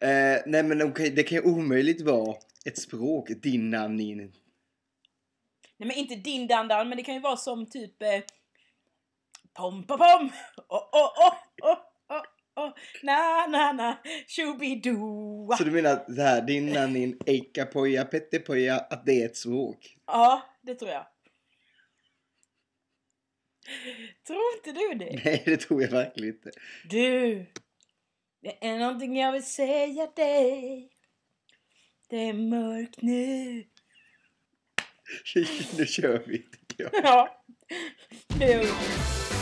Eh, nej men okej, det kan ju omöjligt vara ett språk, din namn, din. Nej men inte din dandan, men det kan ju vara som typ... Eh, pom pom pom! Oh, oh, oh, oh, oh, oh. Na na na, shoobidoa. Så du menar det här, din namn, din, eika poja, pettepoja, att det är ett språk? Ja, det tror jag. Tror inte du det? Nej, det tror jag verkligen inte. Du, det är någonting jag vill säga dig. Det är mörkt nu. nu kör vi, tycker jag. Ja, nu. Yeah,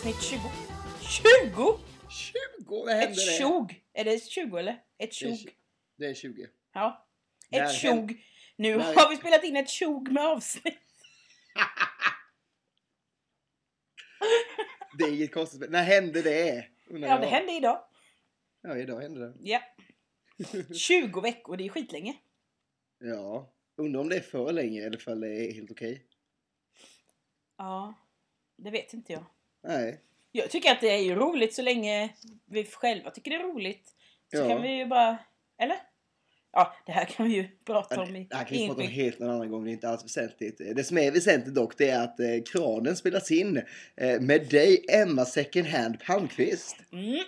Avsnitt 20. 20? 20! Vad hände Ett det? tjog. Är det 20 eller? Ett tjog. tj- Det är 20. Ja. Ett tjog. Nu när- har vi spelat in ett tjog med avsnitt. Det är inget konstigt. När hände det? Undrar Ja, det jag. hände idag. Ja, idag hände det. Ja. 20 veckor, det är skitlänge. Ja. Undrar om det är för länge eller för det är helt okej. Ja, det vet inte jag. Nej. Jag tycker att det är ju roligt så länge vi själva tycker det är roligt. Så Ja. kan vi ju bara... Eller? Ja, det här kan vi ju prata om i Det här kan vi prata om helt någon annan gång, det är inte alls väsentligt. Det som är väsentligt dock, det är att eh, kranen spelas in eh, med dig, Emma Second Hand Palmqvist. Mm.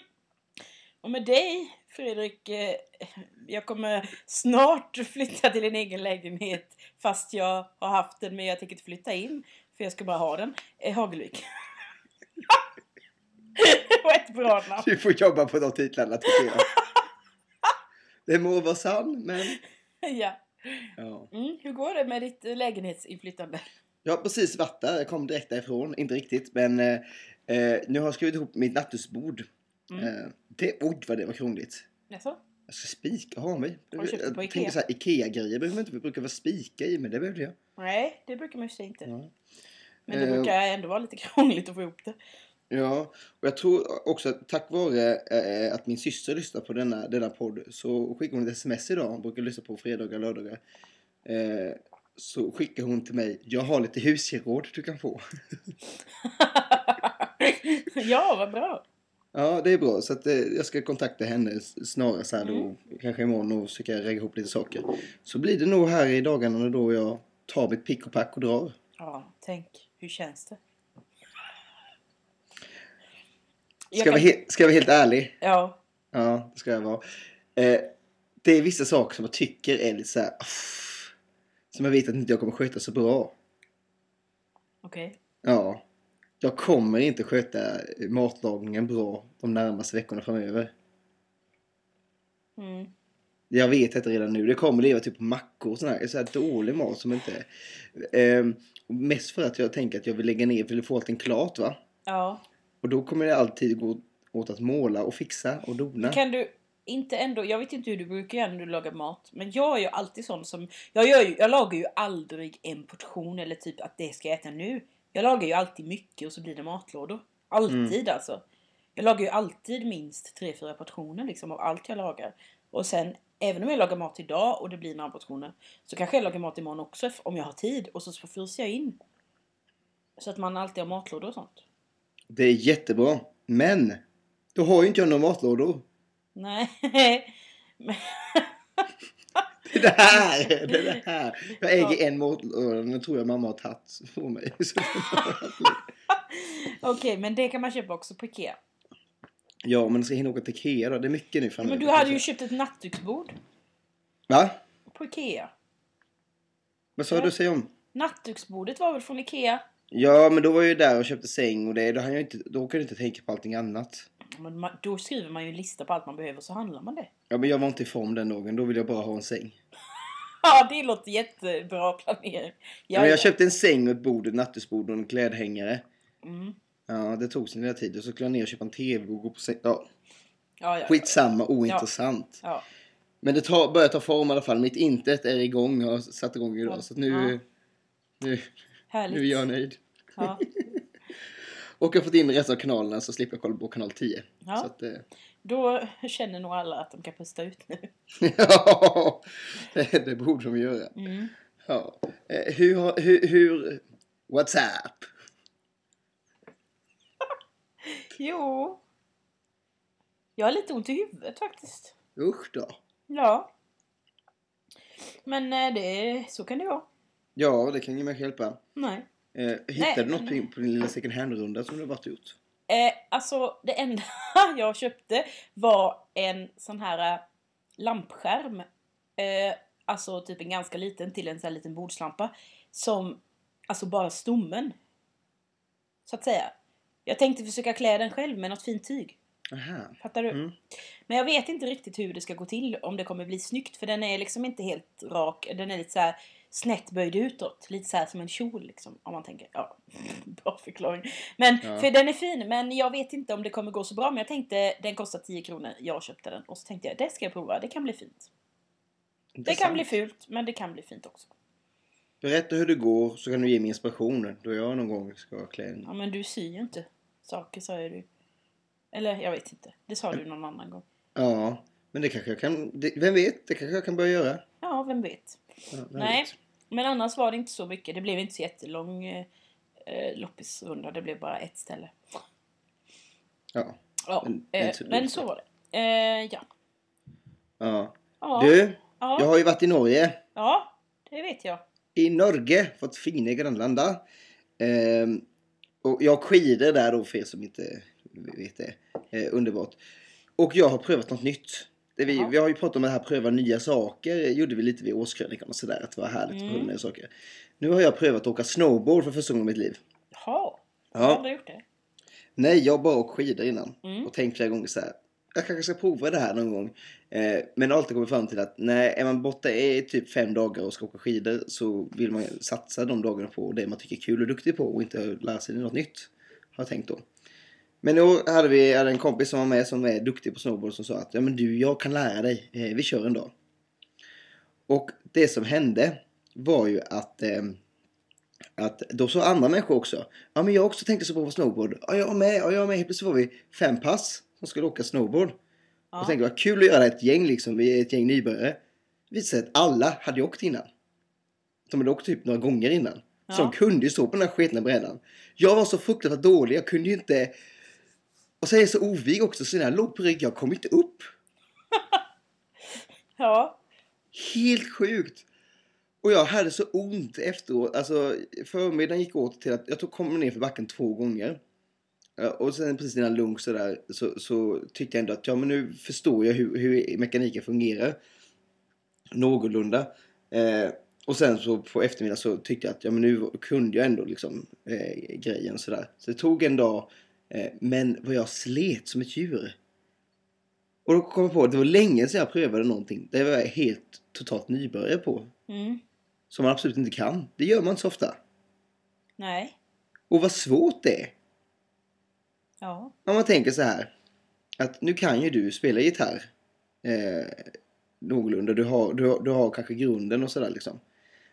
Och med dig, Fredrik, eh, jag kommer snart flytta till en egen lägenhet fast jag har haft den men jag tänker inte flytta in för jag ska bara ha den. Eh, Hagelvik. Det var ett bra namn. Du får jobba på de titlarna tycker jag. Det må vara sann, men... ja. Ja. Mm, hur går det med ditt eh, lägenhetsinflyttande? Jag har precis varit där, jag kom direkt därifrån. Inte riktigt, men eh, eh, nu har jag skrivit ihop mitt nattduksbord. Mm. Eh, det, oj, vad det var krångligt. Jaså? Jag ska spika, ha mig. Har du köpt det på jag Ikea? tänker så här, Ikea-grejer behöver inte brukar vara spika i, men det behövde jag. Nej, det brukar man ju inte. Ja. Men det Eh, brukar ändå vara lite krångligt att få ihop det. Ja, och jag tror också att tack vare eh, att min syster lyssnar på denna, denna podd så skickar hon ett sms idag. Hon brukar lyssna på fredagar och lördagar. Eh, så skickar hon till mig, jag har lite husgeråd du kan få. ja, vad bra. Ja, det är bra. Så att, eh, jag ska kontakta henne snarast här då, kanske imorgon och försöka lägga ihop lite saker. Så blir det nog här i dagarna då jag tar mitt pick och pack och drar. Ja, tänk. Hur känns det? Ska Jag vara kan- he- ska jag vara helt ärlig? Ja. Ja, det ska jag vara. Eh, det är vissa saker som jag tycker är lite så här, "Uff", Som jag vet att inte jag kommer sköta så bra. Okej. Ja. Jag kommer inte sköta matlagningen bra de närmaste veckorna framöver. Mm. Jag vet detta redan nu. Det kommer leva typ på mackor och sån här, så här dålig mat som inte... Ehm, mest för att jag tänker att jag vill lägga ner, vill få allting klart va. Ja. Och då kommer det alltid gå åt att måla och fixa och dona. Kan du inte ändå, jag vet inte hur du brukar göra när du lagar mat. Men jag är ju alltid sån som, jag, gör ju, jag lagar ju aldrig en portion eller typ att det ska jag äta nu. Jag lagar ju alltid mycket och så blir det matlådor. Alltid alltså. Jag lagar ju alltid minst 3-4 portioner liksom av allt jag lagar. Och sen, även om jag lagar mat idag och det blir några portioner. Så kanske jag lagar mat imorgon också om jag har tid. Och så fryser jag in. Så att man alltid har matlådor och sånt. Det är jättebra. Men! Då har ju inte jag några matlådor. Nej. Men- Det är det här! Det är det här! Jag äger en matlåda, den tror jag mamma har tagit på mig. Okej, men det kan man köpa också på Ikea. Ja, men ska jag hinna åka till Ikea då? Det är mycket nu framöver. Men du hade ju köpt ett nattduksbord Va? på Ikea. Vad sa du säga om? Nattduksbordet var väl från Ikea? Ja, men då var jag ju där och köpte säng och det. Då, hann jag inte, då kan jag inte tänka på allting annat. Men ma- då skriver man ju en lista på allt man behöver så handlar man det. Ja, men jag var inte i form den dagen. Då ville jag bara ha en säng. Ja, det låter jättebra planering. Ja, men jag köpte en säng och ett bord, ett nattduksbord och en klädhängare. Mm. Ja, det tog sin lilla tid. Och så skulle jag ner och köpa en TV och gå på säng. Ja, Ja, ja, skitsamma, ointressant. ja. Men det tar, börjar ta form i alla fall. Mitt intet är igång. Jag har satt igång idag. Ja. Så nu, Ja. nu, Härligt. nu är jag nöjd. Ja. Och jag har fått in resten av kanalerna så slipper jag kolla på kanal 10. Ja. Så att, eh, Då känner nog alla att de kan pusta ut nu. ja, det, det borde de göra. Mm. Ja. Eh, hur, hur, hur... What's up? Jo. Jag har lite ont i huvudet faktiskt. Usch då. Ja. Men eh, det, så kan det vara. Ja, det kan ju mig hjälpa. Nej. Eh, hittade Nej, du något men- på din, lilla second hand-runda som du har varit gjort? Eh, alltså det enda jag köpte var en sån här eh, lampskärm. Eh, alltså typ en ganska liten till en sån här liten bordslampa. Som, alltså bara stommen. Så att säga. Jag tänkte försöka klä den själv med något fint tyg. Aha. Fattar du? Mm. Men jag vet inte riktigt hur det ska gå till. Om det kommer bli snyggt. För den är liksom inte helt rak. Den är lite så här snett böjd utåt. Lite så här som en kjol liksom. Om man tänker. Ja, bra förklaring. Men Ja. för den är fin. Men jag vet inte om det kommer gå så bra. Men jag tänkte den kostar 10 kronor. Jag köpte den. Och så tänkte jag det ska jag prova. Det kan bli fint. Det kan Intressant. bli fult. Men det kan bli fint också. Berätta hur det går så kan du ge mig inspiration då jag någon gång ska klä en... Ja men du syr ju inte saker sa du. Eller jag vet inte. Det sa du någon annan gång. Ja, men det kanske jag kan... Det, vem vet? Det kanske jag kan börja göra. Ja, vem vet. Ja, vem Nej. vet? Men annars var det inte så mycket. Det blev inte så jättelång eh, loppisrunda. Det blev bara ett ställe. Ja. Ja, Men- men, men så- eh, men så var det. Eh, ja. ja. Ja, Du, ja, jag har ju varit i Norge. ja, det vet jag. I Norge, fått fina grannlanda. Ehm, och jag skidor där då för er som inte vet det. Eh, underbart. Och jag har prövat något nytt. Det vi, Jaha. vi har ju pratat om det här pröva nya saker. Det gjorde vi lite vid årskrönikan och sådär. Att det var härligt att Mm. pröva nya saker. Nu har jag prövat att åka snowboard för första gången i mitt liv. Jaha, jag har Ja. aldrig gjort det. Nej, jag har bara åkt skidor innan. Mm. Och tänkt flera gånger så här. Jag kanske ska prova det här någon gång. Eh, men har alltid kommit fram till att nej, är man borta i typ fem dagar och ska åka skidor så vill man satsa de dagarna på det man tycker är kul och duktig på och inte lära sig något nytt. Har jag tänkt då. Men då hade vi hade en kompis som var med som är duktig på snowboard som sa att ja men du, jag kan lära dig. Eh, vi kör en dag. Och det som hände var ju att eh, att då sa andra människor också. Ja men jag också tänkte så på snowboard. Ja jag med, ja jag med. Helt plötsligt var vi fem pass som skulle åka snowboard. Ja. Och tänkte vad kul att göra ett gäng liksom. Vi är ett gäng nybörjare. Det visade sig att alla hade åkt innan. De hade åkt typ några gånger innan. Så Ja. de kunde ju stå på den här sketna brädan. Jag var så fruktansvärt dålig. Jag kunde ju inte... Och så är jag så ovig också. Så när jag låg på rygg, jag kom inte upp. ja. Helt sjukt! Och jag hade så ont efteråt. Alltså förmiddagen gick åt till att jag tog kom ner för backen två gånger. Och sen precis innan lunch så, där, så, så tyckte jag ändå att ja men nu förstår jag hur, hur mekaniken fungerar. Någorlunda. Eh, och sen så på eftermiddagen så tyckte jag att ja men nu kunde jag ändå liksom eh, grejen sådär. Så det tog en dag. Eh, men vad jag slet som ett djur. Och då kom jag på att det var länge sedan jag prövade någonting. Det var jag helt totalt nybörjare på. Mm. Som man absolut inte kan. Det gör man inte så ofta. Nej. Och vad svårt det är. Ja. Om man tänker så här. Att nu kan ju du spela gitarr. Eh, någorlunda. Du har, du, du har kanske grunden och sådär liksom.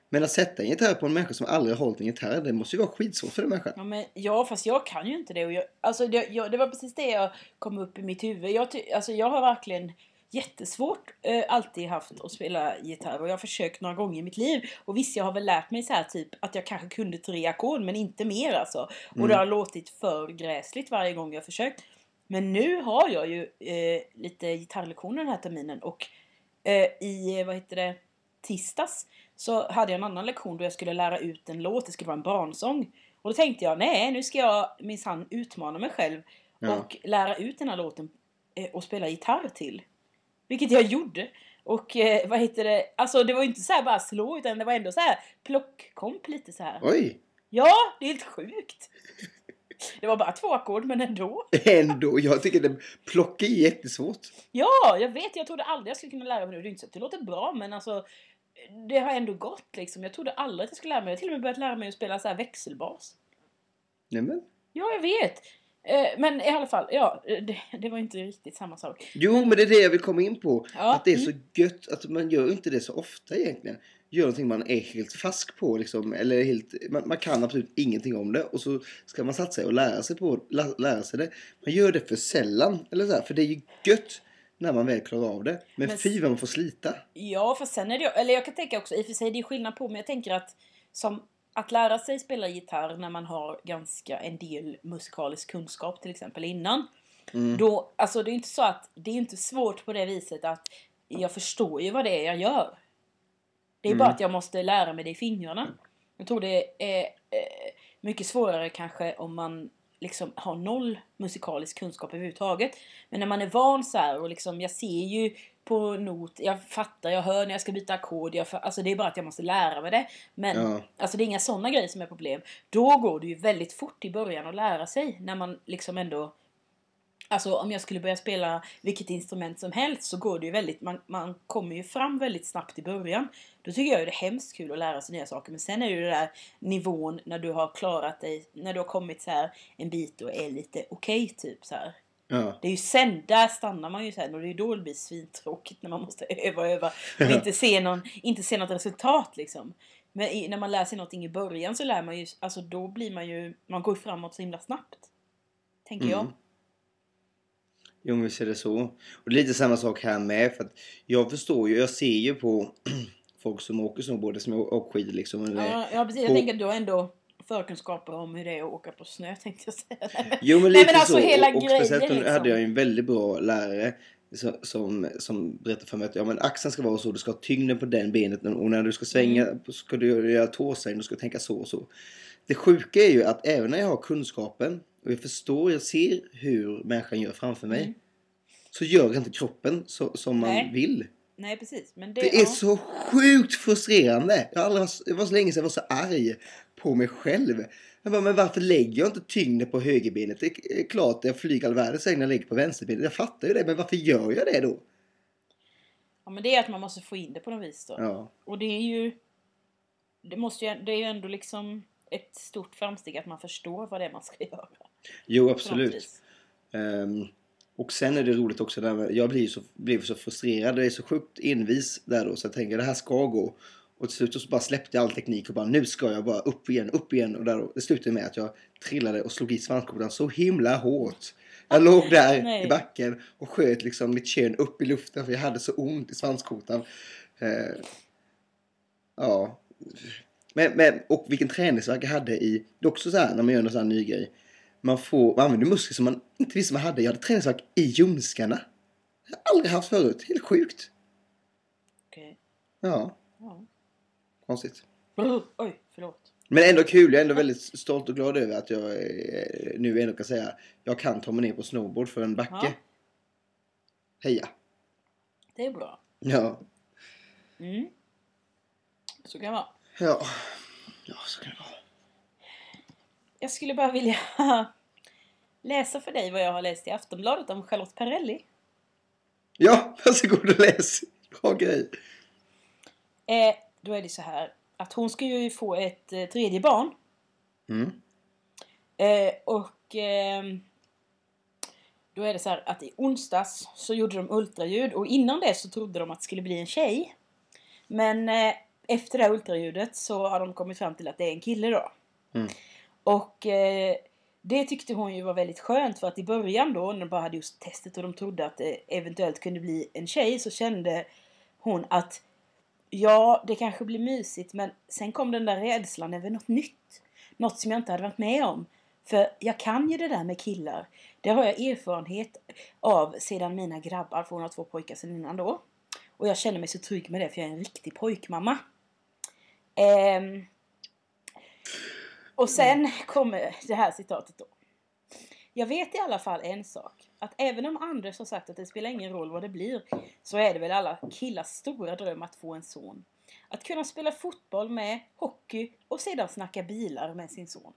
Men att sätta en gitarr på en människa som aldrig har hållit en gitarr. Det måste ju vara skitsvårt för den människan. Ja, men, ja, fast jag kan ju inte det. Och jag, alltså, det, jag, det var precis det jag kom upp i mitt huvud. Jag, alltså, jag har verkligen jättesvårt eh, alltid haft att spela gitarr. Och jag har försökt några gånger i mitt liv. Och visst, jag har väl lärt mig så här typ att jag kanske kunde tre ackord, men inte mer alltså. Och Mm. det har låtit för gräsligt varje gång jag försökt. Men nu har jag ju eh, lite gitarrlektioner den här terminen. Och eh, i, vad heter det, tisdags så hade jag en annan lektion då jag skulle lära ut en låt. Det skulle vara en barnsång. Och då tänkte jag, nej nu ska jag minsann utmana mig själv Ja. och lära ut den här låten eh, och spela gitarr till. Vilket jag gjorde. Och eh, vad heter det, alltså det var ju inte så här bara slå utan det var ändå så här plockkomp lite så här. Oj! Ja, det är helt sjukt. Det var bara två ackord men ändå. Ändå. Jag tycker det plocka är jättesvårt. Ja, jag vet. Jag trodde aldrig jag skulle kunna lära mig det. Det inte så det låter bra men alltså det har ändå gått liksom. Jag trodde aldrig att jag skulle lära mig. Jag har till och med börjat lära mig att spela så här växelbas. Nämen. Ja, jag vet. Eh, Men i alla fall, ja, det, det var inte riktigt samma sak. Jo, men det är det jag vill komma in på. Ja, Att det är mm. så gött att man gör inte det så ofta egentligen. Gör någonting man är helt fast på liksom. Eller helt, man, man kan absolut ingenting om det. Och så ska man satsa och lära sig, på, lä, lära sig det. Man gör det för sällan. Eller så här, för det är ju gött när man väl klarar av det. Men, Men- fy vad man får slita. Ja, för sen är det eller jag kan tänka också, i och för sig det är skillnad på, men jag tänker att som att lära sig spela gitarr när man har ganska en del musikalisk kunskap till exempel innan. Mm. Då, alltså det är inte så att, det är inte svårt på det viset att jag förstår ju vad det är jag gör. Det är Mm. bara att jag måste lära mig det i fingrarna. Jag tror det är eh, mycket svårare kanske om man liksom har noll musikalisk kunskap överhuvudtaget. Men när man är van så här och liksom, jag ser ju på not, jag fattar, jag hör när jag ska byta ackord, alltså det är bara att jag måste lära mig det. Men Ja. alltså det är inga sådana grejer som är problem. Då går det ju väldigt fort i början att lära sig när man liksom ändå Alltså om jag skulle börja spela vilket instrument som helst så går det ju väldigt, man, man kommer ju fram väldigt snabbt i början. Då tycker jag ju det är hemskt kul att lära sig nya saker. Men sen är det ju det där nivån när du har klarat dig, när du har kommit så här en bit och är lite okej typ så här. Ja. Det är ju sen, där stannar man ju sen och det är då det blir svintråkigt när man måste öva och öva och inte se, någon, inte se något resultat liksom. Men i, när man lär sig någonting i början så lär man ju, alltså då blir man ju, man går framåt så himla snabbt. Tänker jag. Mm. Jo, men visst är det så. Och det är lite samma sak här med. För att jag förstår ju, jag ser ju på folk som åker snowboard, som åker skidor liksom. Eller, Ja, ja precis. Jag på- tänker att du har ändå förkunskaper om hur det är att åka på snö tänkte jag säga. Nej, men- Jo men Nej, lite men alltså så. hela och, och speciellt liksom. hade jag ju en väldigt bra lärare som, som, berättade för mig att ja, men axeln ska vara så, du ska ha tyngden på den benet och när du ska svänga Mm. ska du göra tåsvängen, du ska tänka så och så. Det sjuka är ju att även när jag har kunskapen och jag förstår, jag ser hur människan gör framför mig. Mm. Så gör inte kroppen så, som man Nej. vill. Nej precis. Men det, Det är ja. så sjukt frustrerande. Jag aldrig, det var så länge sedan jag var så arg på mig själv. Jag bara, men varför lägger jag inte tyngden på högerbenet? Det är klart jag flyger all världens när jag lägger på vänsterbenet. Jag fattar ju det, men varför gör jag det då? ja men det är att man måste få in det på något vis då. Ja, Och det är ju... Det, måste ju, det är ju ändå liksom ett stort framsteg att man förstår vad det är man ska göra. jo absolut. Ehm, och sen är det roligt också när jag blir så, blev så frustrerad. Jag är så sjukt envis där då så jag tänker det här ska gå. Och till slut så bara släppte jag all teknik och bara nu ska jag bara upp igen, upp igen. Och där, det slutade med att jag trillade och slog i svanskotan så himla hårt. Jag låg där Nej. i backen och sköt liksom mitt kön upp i luften för jag hade så ont i svanskotan. Eh, ja. Men, men, och vilken träningsvärk jag hade i, det är också så här när man gör någon sån här ny grej. Man, får, man använder muskler som man inte visste man hade. Jag hade träningsvärk i ljumskarna. Jag har aldrig haft förut. Helt sjukt. Okej. Ja, Ja. Konstigt. Oj, förlåt. Men ändå kul. Jag är ändå väldigt stolt och glad över att jag eh, nu ändå kan säga jag kan ta mig ner på snowboard för en backe. Ja. Heja. Det är bra. Ja. Mm. Så kan det vara. Ja. Ja, så kan det vara. Jag skulle bara vilja läsa för dig vad jag har läst i Aftonbladet om Charlotte Perrelli. Ja, varsågod och läs. Bra grej. Eh, då är det så här att hon ska ju få ett eh, tredje barn. Mm. Eh, och ehm, då är det så här att i onsdags så gjorde de ultraljud och innan det så trodde de att det skulle bli en tjej. Men eh, efter det här ultraljudet så har de kommit fram till att det är en kille då. Mm. Och eh, det tyckte hon ju var väldigt skönt för att i början då när de bara hade just testet och de trodde att det eventuellt kunde bli en tjej så kände hon att ja, det kanske blir mysigt men sen kom den där rädslan över något nytt. Något som jag inte hade varit med om. För jag kan ju det där med killar. Det har jag erfarenhet av sedan mina grabbar, för hon har två pojkar sedan innan då. Och jag känner mig så trygg med det för jag är en riktig pojkmamma. Ehm, och sen kommer det här citatet då. Jag vet i alla fall en sak. Att även om Anders har sagt att det spelar ingen roll vad det blir så är det väl alla killars stora dröm att få en son. Att kunna spela fotboll med, hockey och sedan snacka bilar med sin son.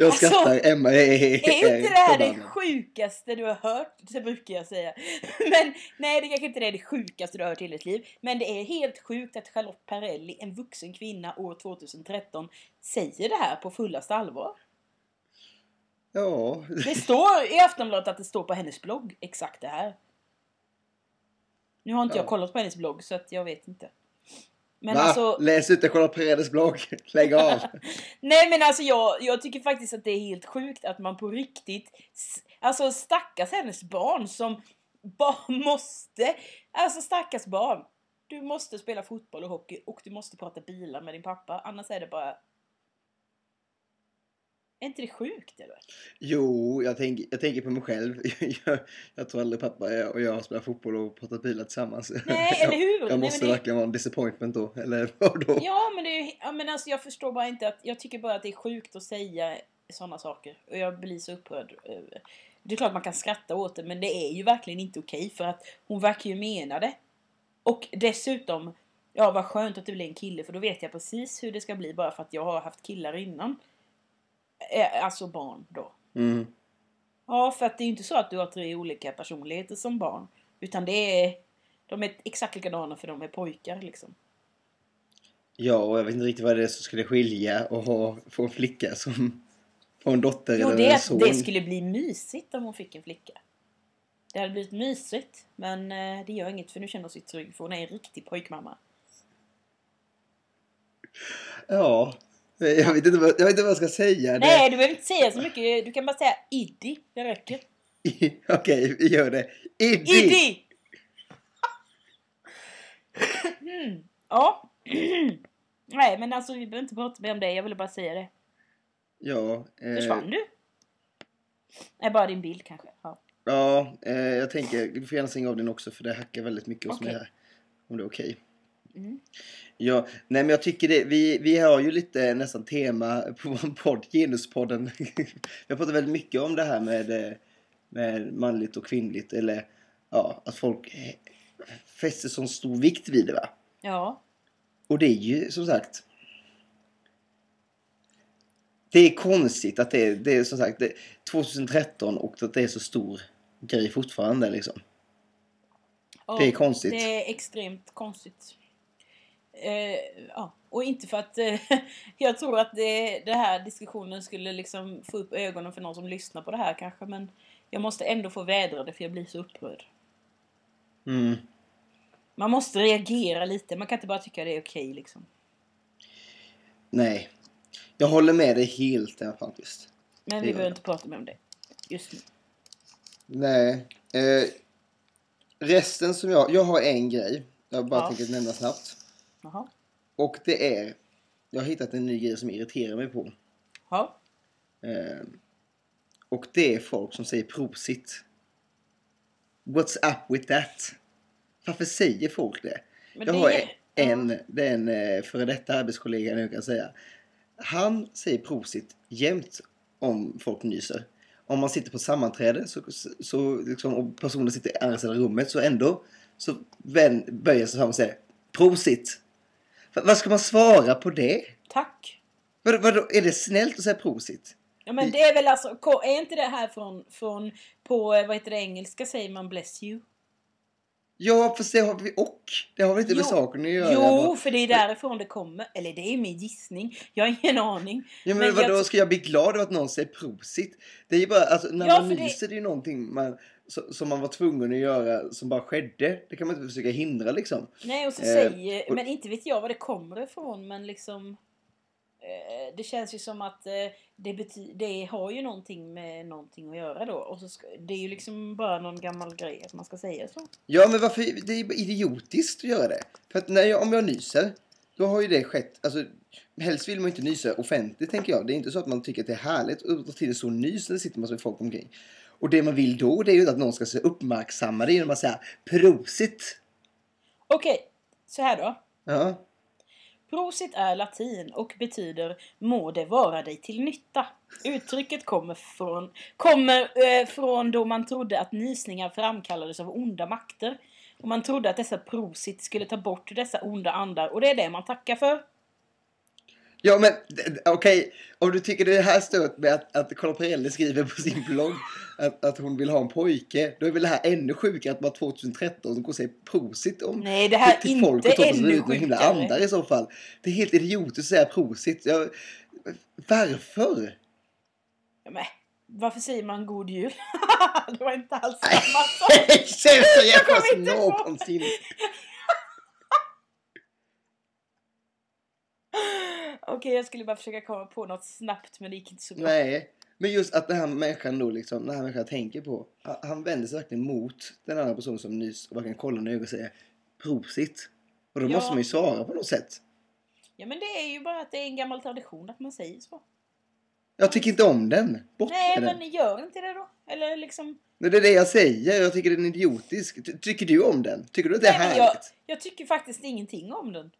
Jag Alltså, skrattar, Emma är, Är inte det här det sjukaste du har hört? Det brukar jag säga. Men nej, det kanske inte är det sjukaste du har hört i ditt liv. Men det är helt sjukt att Charlotte Perrelli, en vuxen kvinna år 2013, säger det här på fullaste allvar. Ja, Det står i Aftonbladet att det står på hennes blogg exakt det här. Nu har inte jag Ja. kollat på hennes blogg så att jag vet inte. Men Va? alltså, Läs ut Charlotte Peredes blogg. Lägg av. nej men alltså jag, jag tycker faktiskt att det är helt sjukt att man på riktigt, alltså stackars hennes barn som bara måste, alltså stackars barn. Du måste spela fotboll och hockey och du måste prata bilar med din pappa, annars är det bara... Är inte det sjukt eller? Jo, jag tänker, jag tänker på mig själv. Jag, jag tror aldrig pappa och jag har spelat fotboll och pratat bilar tillsammans. Nej, eller hur? Jag Nej, måste det- verkligen vara en disappointment då. Eller vadå? Ja, men, det är, ja, men alltså, jag förstår bara inte att... Jag tycker bara att det är sjukt att säga sådana saker. Och jag blir så upprörd. över- Det är klart man kan skratta åt det, men det är ju verkligen inte okej. För att hon verkar ju mena det. Och dessutom, ja vad skönt att det blir en kille. För då vet jag precis hur det ska bli bara för att jag har haft killar innan. Eh, Alltså barn då. Mm. Ja, för att det är ju inte så att du har tre olika personligheter som barn. Utan det är... De är exakt likadana för de är pojkar liksom. Ja, och jag vet inte riktigt vad det är som skulle skilja och ha, få en flicka som... Få en dotter Jo, eller det, en son. det skulle bli mysigt om hon fick en flicka. Det hade blivit mysigt, men eh, det gör inget för nu känner hon sig trygg för hon är en riktig pojkmamma. Ja. Jag vet, inte vad, jag vet inte vad jag ska säga. Nej, du behöver inte säga så mycket. Du kan bara säga Iddi. Det räcker. Okej, vi gör det. Iddi! Iddi! mm. Ja. Nej, men alltså vi behöver inte prata mer om det. Jag ville bara säga det. Ja. Eh, Försvann du? Nej, bara din bild kanske. Ja. ja, eh, jag tänker, du får gärna stänga av den också för det hackar väldigt mycket hos Okej. mig här. Om det är okej. Mm. Ja, nej men jag tycker det, vi, vi har ju lite nästan tema på vår podd, Genuspodden. vi har pratat väldigt mycket om det här med, med manligt och kvinnligt eller ja, att folk eh, fäster sån stor vikt vid det va. Ja. Och det är ju som sagt det är konstigt att det är, det är som sagt det, 2013 och att det är så stor grej fortfarande liksom. Ja, Det är konstigt. Det är extremt konstigt. Eh, ja, och inte för att eh, jag tror att det, det här diskussionen skulle liksom få upp ögonen för någon som lyssnar på det här kanske. Men jag måste ändå få vädra det för jag blir så upprörd. Mm. Man måste reagera lite. Man kan inte bara tycka det är okej liksom. Nej. Jag håller med dig helt Emma Palmqvist. Men vi behöver inte prata mer om det just nu. Nej. Eh, resten som jag... Jag har en grej. Jag bara Ja. tänker nämna snabbt. Jaha. Och det är... Jag har hittat en ny grej som irriterar mig på. Ja. Eh, och det är folk som säger prosit. What's up with that? Varför säger folk det? Men jag det har en, det är en eh, före detta arbetskollega nu kan säga. Han säger prosit jämt om folk nyser. Om man sitter på ett sammanträde så, så liksom, och personen sitter i andra sidan rummet så ändå så vän, böjer sig fram och säger prosit. Va- Vad ska man svara på det? Tack. Vad, vadå, är det snällt att säga prosit? Ja men det är väl alltså, är inte det här från, från på, eh, vad heter det, engelska säger man bless you? Ja, fast det har vi och. Det har väl inte med Jo. saken att göra. Jo, för det är därifrån det kommer. Eller det är min gissning. Jag har ingen aning. Ja, men, Men vadå, jag- ska jag bli glad över att någon säger prosit? Det är ju bara, alltså när Ja, man nyser det är ju någonting man, som man var tvungen att göra som bara skedde. Det kan man inte försöka hindra liksom. Nej, och så Eh, säger... och- Men inte vet jag var det kommer ifrån, men liksom... Eh, det känns ju som att eh, det, bety- det har ju någonting med någonting att göra då. Och så ska, det är ju liksom bara någon gammal grej att man ska säga så. Ja, men varför? Det är idiotiskt att göra det. För att när jag, om jag nyser, då har ju det skett, alltså helst vill man inte nysa offentligt tänker jag. Det är inte så att man tycker att det är härligt att ta till en stor nys när det sitter massa folk omkring. Och det man vill då, det är ju att någon ska se uppmärksamma det genom att säga prosit. Okej, så här då. Ja. Prosit är latin och betyder må det vara dig till nytta. Uttrycket kommer från, kommer, eh, från då man trodde att nysningar framkallades av onda makter. Och man trodde att dessa prosit skulle ta bort dessa onda andar och det är det man tackar för. Ja men okej, om du tycker det är här stört med att, att Carlo Perrelli skriver på sin blogg att, att hon vill ha en pojke, då är väl det här ännu sjukare att man 2013 som går och säger prosit om Nej, det här är till folk och tar ännu ut med himla andar i så fall. Det är helt idiotiskt att säga prosit. Jag, varför? Ja, men, varför säger man god jul? det var inte alls samma sak. Jävla kommer inte någonsin. Okej, jag skulle bara försöka komma på något snabbt men det gick inte så bra. Nej, men just att den här människan då liksom, den här människan tänker på, han- vänder sig verkligen mot den andra personen som nys och verkligen kollar i ögonen och säger prosit. Och då Ja. måste man ju svara på något sätt. Ja men det är ju bara att det är en gammal tradition att man säger så. Jag tycker inte om den. Bort Nej med den. men gör inte det då. Eller liksom. Men det är det jag säger. Jag tycker den är idiotisk. Ty- tycker du om den? Tycker du att det är Nej, härligt? jag, jag tycker faktiskt ingenting om den.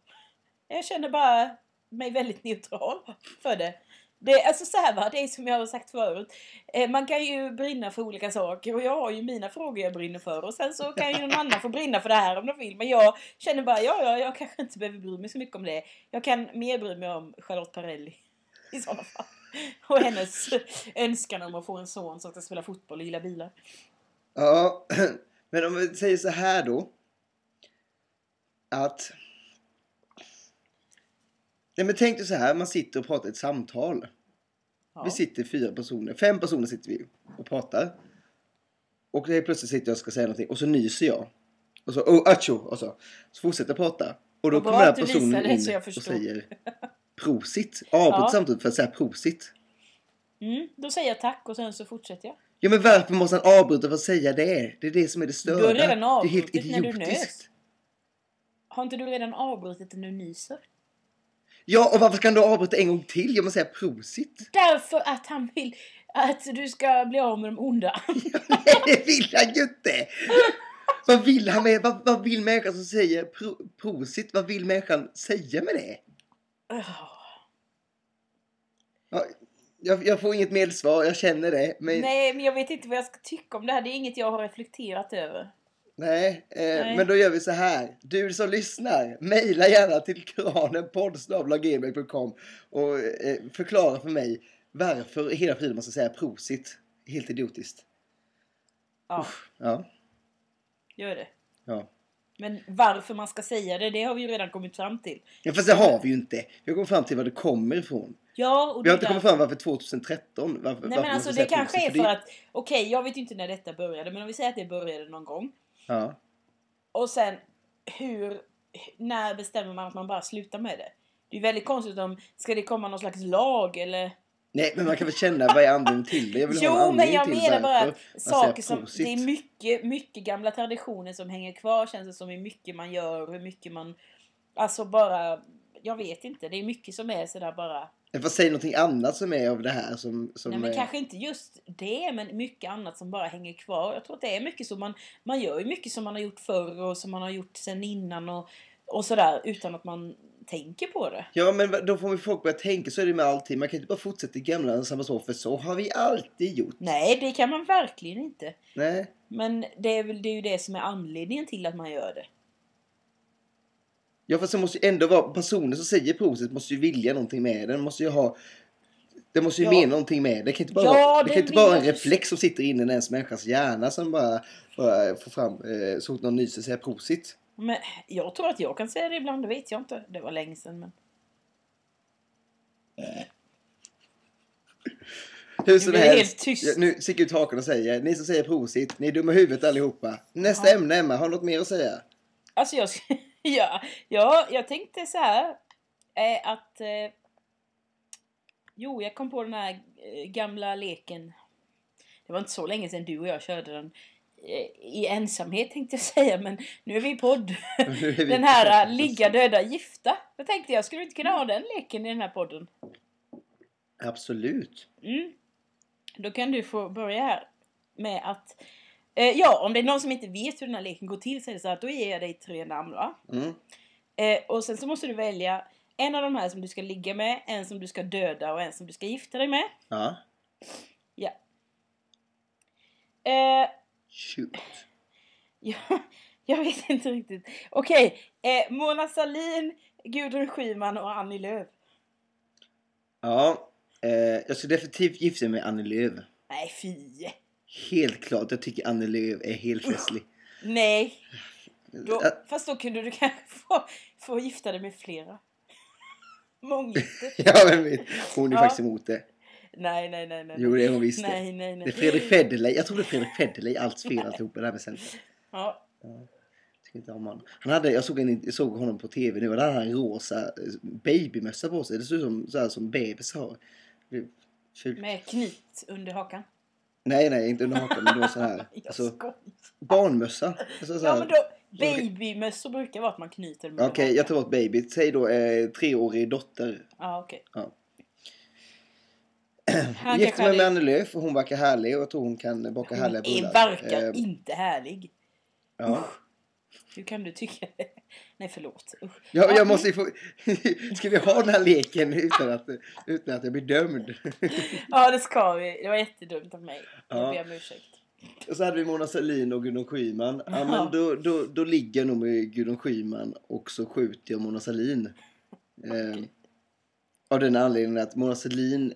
Jag känner bara mig väldigt neutral för det. Det alltså så här va, det är som jag har sagt förut. Eh, man kan ju brinna för olika saker och jag har ju mina frågor jag brinner för och sen så kan ju någon annan få brinna för det här om de vill. Men jag känner bara, ja ja, jag kanske inte behöver bry mig så mycket om det. Jag kan mer bry mig om Charlotte Perrelli i sådana fall. Och hennes önskan om att få en son som ska spela fotboll och gilla bilar. Ja, men om vi säger så här då. Att... Nej men tänk dig så här, man sitter och pratar ett samtal. Ja. Vi sitter fyra personer, fem personer sitter vi och pratar. Och helt plötsligt sitter jag och ska säga någonting och så nyser jag. Och så, oh, acho, och så. Så fortsätter jag prata. Och då bra kommer den här personen det in jag och säger prosit. Avbryter Ja. samtidigt för att säga prosit. Mm, då säger jag tack och sen så fortsätter jag. Ja men varför måste han avbryta för att säga det? Det är det som är det störda. Du har redan det är helt avbrutit när du nös. Har inte du redan avbrutit när du nyser? Ja, och varför ska han då avbryta en gång till genom att säga prosit? Därför att han vill att du ska bli av med de onda. Nej, det vill han ju inte! Vad vill han med, vad, vad vill människan som säger pro, prosit? Vad vill människan säga med det? Ja, jag, jag får inget medsvar, jag känner det. Men, Nej, men jag vet inte vad jag ska tycka om det här. Det är inget jag har reflekterat över. Eh, Nej. men då gör vi så här. Du som lyssnar, mejla gärna till kranenpodd.gmail.com och eh, förklara för mig varför hela tiden ska säga prosit. Helt idiotiskt. Ja, Ja, gör det. ja. Men varför man ska säga det, det har vi ju redan kommit fram till. Ja, fast det har vi ju inte. Vi har kommit fram till var det kommer ifrån. Ja, och Vi har det inte är kommit fram varför 2013. Varför, Nej varför men alltså måste det kanske är för det- att, okej jag vet inte när detta började men om vi säger att det började någon gång. Ja. Och sen hur, när bestämmer man att man bara slutar med det? Det är väldigt konstigt om, ska det komma någon slags lag eller? Nej, men man kan väl känna vad är anledningen till det? Jag vill ha en Jo men jag menar bara att saker som, prosit. det är mycket, mycket gamla traditioner som hänger kvar känns det som hur mycket man gör, hur mycket man, alltså bara, jag vet inte, det är mycket som är sådär bara Får säga någonting annat som är av det här som... som Nej men är... kanske inte just det men mycket annat som bara hänger kvar. Jag tror att det är mycket som man, man gör ju mycket som man har gjort förr och som man har gjort sen innan och, och sådär utan att man tänker på det. Ja, men då får vi folk börja tänka. Så är det med allting. Man kan inte bara fortsätta i gamla samma så, för så har vi alltid gjort. Nej det kan man verkligen inte. Nej. Men det är, väl, det är ju det som är anledningen till att man gör det. Ja, fast det måste ju ändå vara... Personen som säger prosit måste ju vilja någonting med. Den måste ju ha... Det måste ju Ja. mena någonting med det. Kan inte bara, Ja, vara, det det kan inte vara en reflex som sitter inne i ens människas hjärna som bara, bara får fram eh, så fort någon nyser säger prosit. Men jag tror att jag kan säga det ibland, det vet jag inte. Det var länge sedan men. Hur som helst. nu sticker ut hakan och säger, ni som säger prosit, ni är dumma i huvudet allihopa. Nästa Ja. ämne Emma, har du något mer att säga? Alltså jag, ja, ja, jag tänkte så här eh, att... Eh, jo, jag kom på den här eh, gamla leken. Det var inte så länge sedan du och jag körde den. Eh, I ensamhet tänkte jag säga, men nu är vi i podd. Nu är vi- Den här eh, ligga, döda, gifta. Då tänkte jag, skulle inte kunna ha den leken i den här podden? Absolut. Mm. Då kan du få börja här med att... Eh, ja, om det är någon som inte vet hur den här leken går till så är det så att då ger jag dig tre namn va? Mm. Eh, och sen så måste du välja en av de här som du ska ligga med, en som du ska döda och en som du ska gifta dig med. Ja. Ja. Eh, Shoot. ja jag vet inte riktigt. Okej, eh, Mona Sahlin, Gudrun Schyman och Annie Lööf. Ja, eh, jag ska definitivt gifta mig med Annie Lööf. Nej, fy. Helt klart, jag tycker Annie Lööf är helt festlig. Nej. Då, fast då kunde du kanske få, få gifta dig med flera. Månggifte. Ja, men vet, hon är Ja. faktiskt emot det. Nej, nej, nej, nej. Jo, det är hon visst. Nej, nej, nej. Det är Fredrik Federley. Jag tror det är Fredrik Federley. Allt fel alltihop det där med Center. Ja. Inte om. Han hade, jag såg, en, jag såg honom på tv nu och där hade han en rosa eh, babymössa på sig. Det ser ut som, så här, som bebis har. Fult. Med knyt under hakan. Nej, nej, inte under hakan men det var så här. Jag Alltså, skojar. barnmössa. Alltså, så Ja här. men då, babymössor brukar vara att man knyter Okej, under jag tar bort baby. Säg då eh, treårig dotter. Ja, okej. Ja. Gifte mig med. Annie Lööf och hon verkar härlig och jag tror hon kan baka härliga Hon är, bullar. verkar Eh, inte härlig. ja. Hur kan du tycka det? Nej, förlåt. Usch. Ja, jag måste få... Ska vi ha den här leken utan att, utan att jag blir dömd? Ja, det ska vi. Det var jättedumt av mig. Jag Ja. ber om ursäkt. Och så hade vi Mona Sahlin och Gudrun Schyman. Ja, Ja. men då, då, då ligger jag nog med Gudrun Schyman och så skjuter jag Mona Sahlin. Eh, av den anledningen att Mona Sahlin...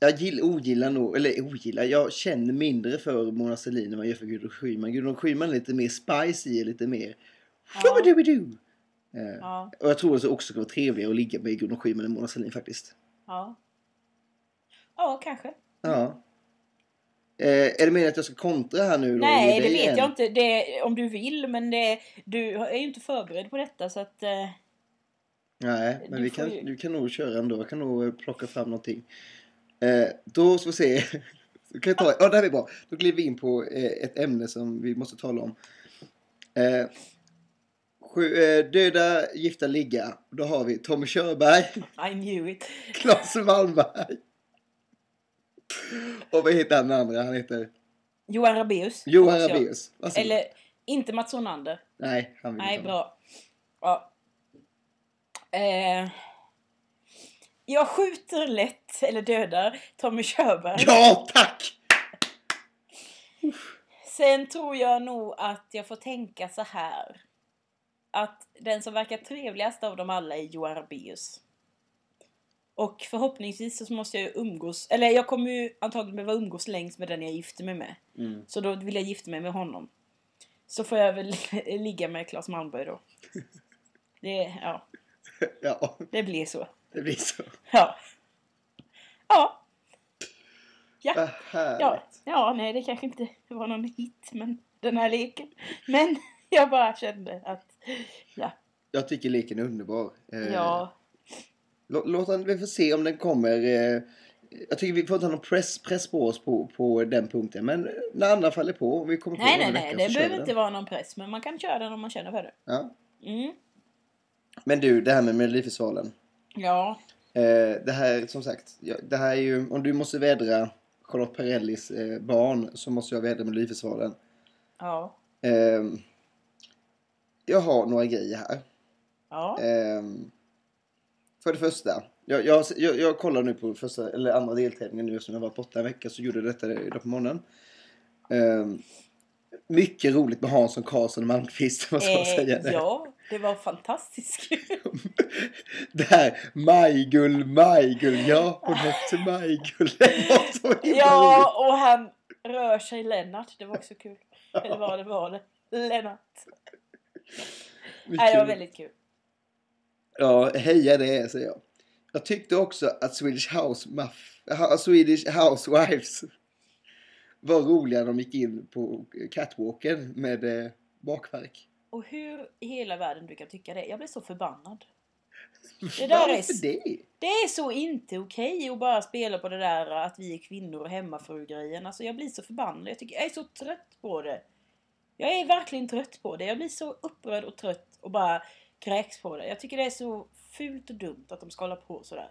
Jag gill, ogillar nog, eller ogillar, jag känner mindre för Mona Sahlin än vad jag gör för Gudrun Schyman. Gudrun Schyman är lite mer spicy, lite mer... Ja. Eh, Ja, Och jag tror det också kan vara trevligare att ligga med Gudrun Schyman än Mona Sahlin faktiskt. ja. Ja, kanske. Ja. Eh, är det meningen att jag ska kontra här nu då? Nej, det vet en? jag inte. Det, om du vill, men det, du är ju inte förberedd på detta så att... Eh, Nej, men Du vi kan, ju- du kan nog köra ändå. Jag kan nog plocka fram någonting. Eh, då ska vi se. Då kan jag ta, ja, det här är bra. Då glider vi in på eh, ett ämne som vi måste tala om. Eh, sju, eh, döda, gifta, ligga. Då har vi Tommy Körberg, I knew it. Claes Malmberg. Och vad heter han den andra? Han heter Johan Rabaeus. Johan. Rabaeus. Varsågod. Eller, inte Mats Onander. Nej, han vill Nej, inte ha bra. Ja. Eh, jag skjuter lätt, eller dödar, Tommy Körberg. Ja, tack! Sen tror jag nog att jag får tänka så här. Att den som verkar trevligast av dem alla är Johan Rabaeus. Och förhoppningsvis så måste jag ju umgås, eller jag kommer ju antagligen behöva umgås längst med den jag gifter mig med. Mm. Så då vill jag gifta mig med honom. Så får jag väl ligga med Claes Malmberg då. Det, ja, Ja, det blir så. Det blir så. Ja. Ja. Ja. Ja, ja, nej det kanske inte var någon hit men den här leken. Men jag bara kände att, ja, Jag tycker leken är underbar. Eh, ja, lå- Låt den, vi får se om den kommer. Eh, jag tycker vi får inte ha någon press, press på oss på, på den punkten. Men när andra faller på, om vi kommer på nej nej nej, det behöver inte vara någon press men man kan köra den om man känner för det. Ja. Mm. Men du, det här med Melodifestivalen. Ja, Eh, det här, som sagt, det här är ju, om du måste vädra Charlotte Perrellis eh, barn så måste jag vädra Melodifestivalen. ja, Eh, jag har några grejer här. ja, Ehm, för det första, jag, jag, jag, jag kollar nu på första, eller andra deltävlingen nu eftersom jag var borta en vecka så gjorde jag detta idag på morgonen. Ehm, mycket roligt med Hansson, Karlsson och Malmqvist måste jag säga. eh, det. ja, det var fantastiskt kul. det här Majgull, Majgull, ja hon hette Majgull. Ja, och han rör sig Lennart, det var också kul. Eller vad det var det? Lennart. Nej, det var väldigt kul. Ja, heja det säger jag. Jag tyckte också att Swedish House Muff, Swedish Housewives var roliga när de gick in på catwalken med eh, bakverk. Och hur i hela världen du kan tycka det. Jag blir så förbannad. Det där är det? Det är så inte okej att bara spela på det där att vi är kvinnor och hemmafru-grejen. Alltså jag blir så förbannad. Jag, tycker, jag är så trött på det. Jag är verkligen trött på det. Jag blir så upprörd och trött och bara kräks på det. Jag tycker det är så fult och dumt att de ska hålla på sådär.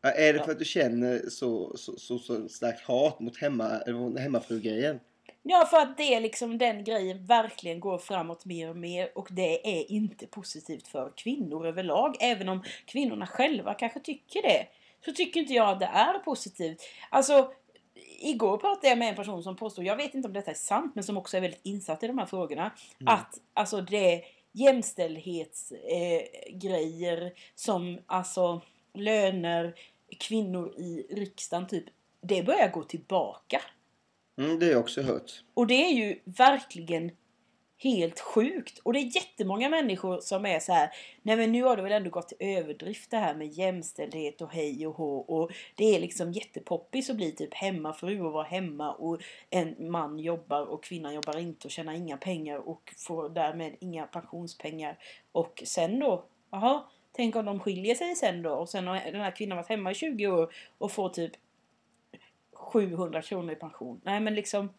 Ja, är det för att du känner så, så, så, så starkt hat mot hemma, hemmafru-grejen? Ja, för att det liksom den grejen verkligen går framåt mer och mer och det är inte positivt för kvinnor överlag. Även om kvinnorna själva kanske tycker det. Så tycker inte jag att det är positivt. Alltså, igår pratade jag med en person som påstod, jag vet inte om detta är sant, men som också är väldigt insatt i de här frågorna. Mm. Att alltså det, jämställdhetsgrejer eh, som alltså löner, kvinnor i riksdagen typ. Det börjar gå tillbaka. Mm, det har jag också hört. Och det är ju verkligen helt sjukt. Och det är jättemånga människor som är så här. Nej men nu har det väl ändå gått till överdrift det här med jämställdhet och hej och hå. Och det är liksom jättepoppis att bli typ hemmafru och vara hemma. Och en man jobbar och kvinnan jobbar inte och tjänar inga pengar och får därmed inga pensionspengar. Och sen då, jaha, tänk om de skiljer sig sen då. Och sen har den här kvinnan varit hemma i 20 år och får typ 700 kronor i pension. Nej men liksom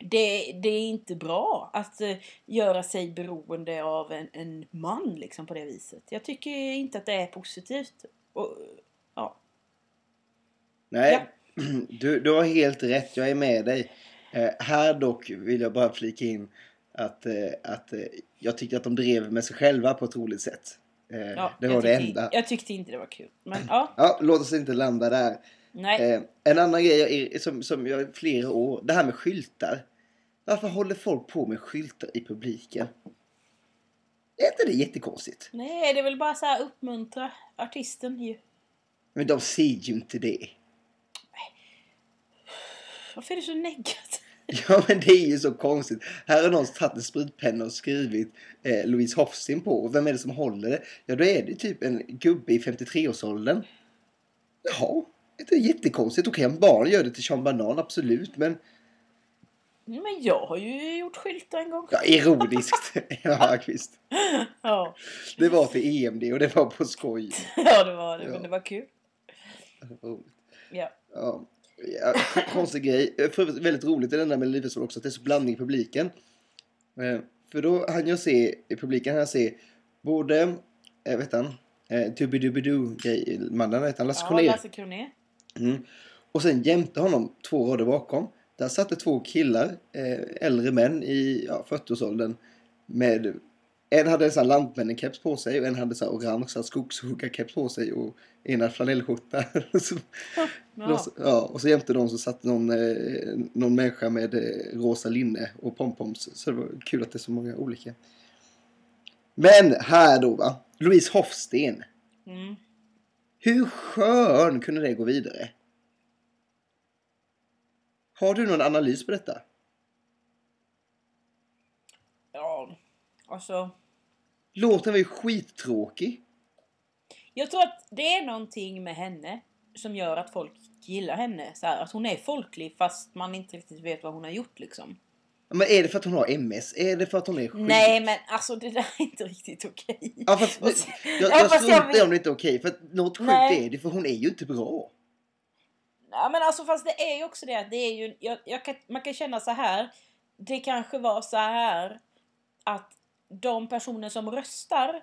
det, det är inte bra att uh, göra sig beroende av en, en man liksom på det viset. Jag tycker inte att det är positivt. Och, ja. Nej, Ja. du, du har helt rätt. Jag är med dig. Eh, här dock vill jag bara flika in att, eh, att eh, jag tyckte att de drev med sig själva på ett roligt sätt. Eh, Ja, det var det enda. Jag tyckte inte det var kul. Men ja, Ja, låt oss inte landa där. Nej. Eh, en annan grej jag som, som jag i flera år, det här med skyltar. Varför håller folk på med skyltar i publiken? Är inte det jättekonstigt? Nej, det är väl bara så här uppmuntra artisten ju. Men de ser ju inte det. Varför är du så negativ? Ja men det är ju så konstigt. Här har någon tagit en spritpenna och skrivit eh, Louise Hofsten på. Och vem är det som håller det? Ja då är det typ en gubbe i 53-årsåldern. Jaha, inte jättekonstigt? Okej om barn gör det till Sean Banan, absolut. Men Nej, Men jag har ju gjort skyltar en gång. ja, ironiskt. ja visst. Ja, Det var till EMD och det var på skoj. ja det var det. Ja. Men det var kul. Ja. Ja, ja, konstig grej. Eh, För väldigt roligt i den där med Livesvall också att det är så blandning i publiken. Eh, För då hann jag se i publiken, jag se både, eh, vet han, eh, Doobidoo grej mannen vet han, Lasse Ja. Lasse Kronér. Mm. Och sen jämte honom, två rader bakom, där satt det två killar, eh, äldre män i ja, 40-årsåldern. Med, en hade en lantmännen-keps på sig och en hade så här orange så här skogshuggarkeps på sig och en hade flanellskjorta. Ja. Ja, och så jämte dem så satt någon, eh, någon människa med eh, rosa linne och pompoms. Så det var kul att det är så många olika. Men här då va, Louise Hofsten. Mm. Hur skön kunde det gå vidare? Har du någon analys på detta? Ja, alltså. Låten var ju skittråkig. Jag tror att det är någonting med henne som gör att folk gillar henne. Så här, att hon är folklig fast man inte riktigt vet vad hon har gjort liksom. Men är det för att hon har MS? Är det för att hon är sjuk? Nej men alltså det där är inte riktigt okej. Ja, fast, jag, Ja, jag fast struntar i om det inte är okej. För att något sjukt Nej. är det, för hon är ju inte bra. Ja men alltså fast det är ju också det att det är ju, jag, jag kan, man kan känna så här. Det kanske var så här att de personer som röstar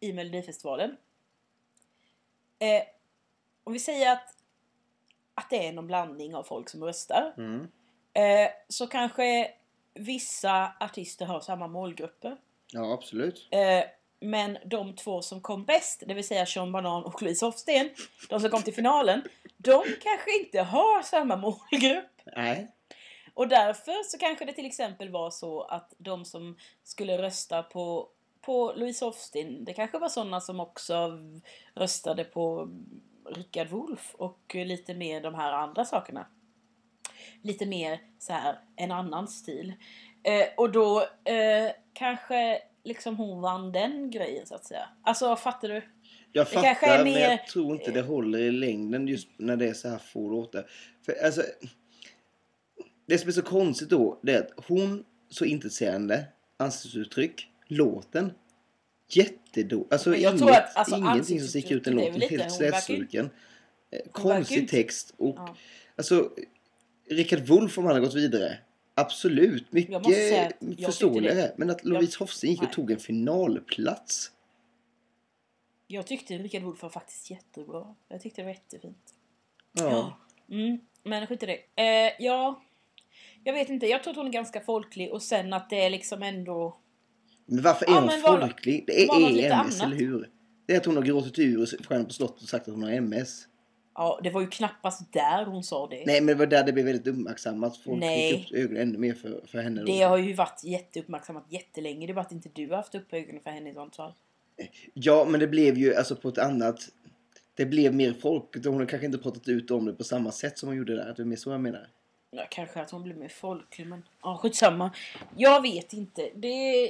i Melodifestivalen. Eh, om vi säger att, att det är någon blandning av folk som röstar. Mm. Eh, så kanske vissa artister har samma målgrupper. Ja, absolut. Eh, men de två som kom bäst, det vill säga Sean Banan och Louise Hofsten, de som kom till finalen, de kanske inte har samma målgrupp. Nej. Och därför så kanske det till exempel var så att de som skulle rösta på, på Louise Hofsten, det kanske var sådana som också röstade på Rickard Wolff och lite mer de här andra sakerna. Lite mer så här en annan stil. Eh, och då eh, kanske liksom hon vann den grejen så att säga. Alltså fattar du? Jag kanske fattar, är men mer- jag tror inte det håller i längden just när det är så här få låtar. För alltså, det som är så konstigt då, det är att hon, så intetsägande ansiktsuttryck, låten, jättedålig. Alltså, Men jag inget, tror att, alltså, ingenting som sticker ut är väl lite- helt slätstruken. Eh, Konstig text och Ja. alltså, Rickard Wolff om han hade gått vidare, absolut, säga mycket förståeligare. Men att Louise Hofsten gick och Nej. tog en finalplats. Jag tyckte Rickard Wolff var faktiskt jättebra. Jag tyckte det var jättefint. Ja. Mm, men skit i det. Eh, ja, jag vet inte. Jag tror att hon är ganska folklig och sen att det är liksom ändå... Men varför är Ja, hon folklig? Det är EMS, annat. eller hur? Det är att hon har gråtit ur Stjärnan på slottet och sagt att hon har MS. Ja, det var ju knappast där hon sa det. Nej men det var där det blev väldigt uppmärksammat. Folk Nej. fick upp ögonen ännu mer för, för henne. då. Det har ju varit jätteuppmärksammat jättelänge. Det är bara att inte du har haft upp ögonen för henne i sånt fall. Ja men det blev ju alltså på ett annat... Det blev mer folk. Hon har kanske inte pratat ut om det på samma sätt som hon gjorde där. Det är mer så jag menar. Ja, kanske att hon blir mer folklig men ja, skitsamma. Jag vet inte. Det...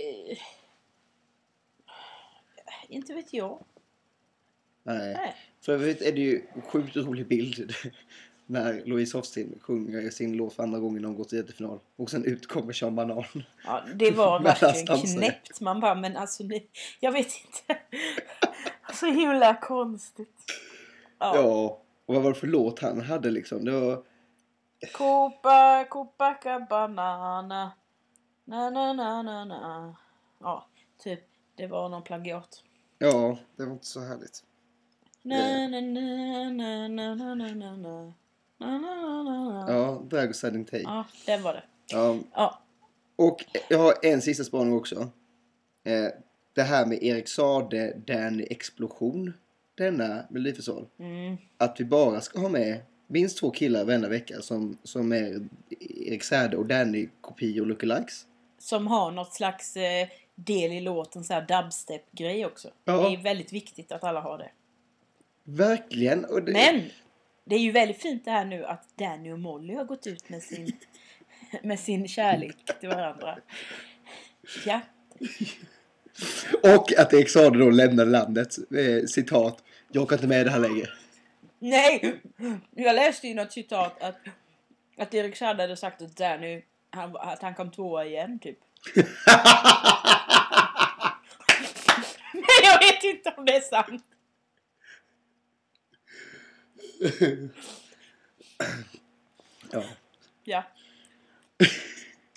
Inte vet jag. Nej. Nej. För övrigt är det ju en sjukt rolig bild. När Louise Hofsten sjunger sin låt för andra gången hon gått till jättefinal. Och sen ut kommer Sean Banan. Ja, det var verkligen knäppt. Man bara, men alltså ni, jag vet inte. Så himla konstigt. Ja. Ja. Och vad var det för låt han hade liksom? Det var... Copa, Copacabana. Na, na, na, na, na. Ja, typ. Det var någon plagiat. Ja, det var inte så härligt. Na, na, na, na, na, na, na, na, na. Na, na, na. Ja, Drag Siding Take. Ja, den var det. Ja. Ja. Och jag har en sista spaning också. Eh, det här med Erik Sade, Danny Explosion. Denna Melodifestival. Mm. Att vi bara ska ha med minst två killar varenda vecka som, som är Erik Sade och Danny kopior lookalikes. Som har något slags eh, del i låten, så här dubstep-grej också. Ja. Det är väldigt viktigt att alla har det. Verkligen. Det, Men! Det är ju väldigt fint det här nu att Danny och Molly har gått ut med sin, med sin kärlek till varandra. Ja. Och att Erik Sade då lämnade landet. Eh, citat. Jag kan inte med det här längre. Nej! Jag läste ju något citat att, att Erik Saade hade sagt att Danny han, att han kom tvåa igen typ. Men jag vet inte om det är sant. Ja. Ja.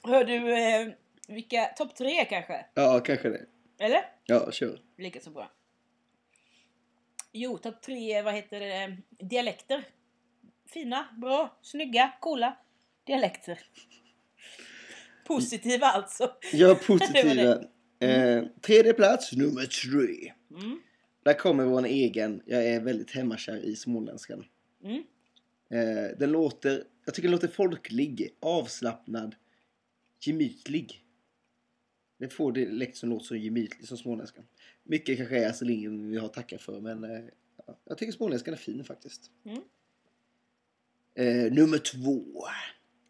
Hör du, eh, vilka, topp tre kanske? ja, kanske det. Eller? Ja, kör. Lika så bra. Jo, topp tre, vad heter det, dialekter. Fina, bra, snygga, coola dialekter. Positiva alltså. Jag är Det var positiva. Eh, tredje plats, nummer tre. Mm. Där kommer vår egen, jag är väldigt hemmakär i småländskan. Mm. Eh, den låter, jag tycker den låter folklig, avslappnad, gemytlig. Det får dialekt som låter så gemytlig som småländskan. Mycket kanske är Astrid Lindgren vi har tacka för men eh, ja, jag tycker småländskan är fin faktiskt. Mm. Eh, nummer två.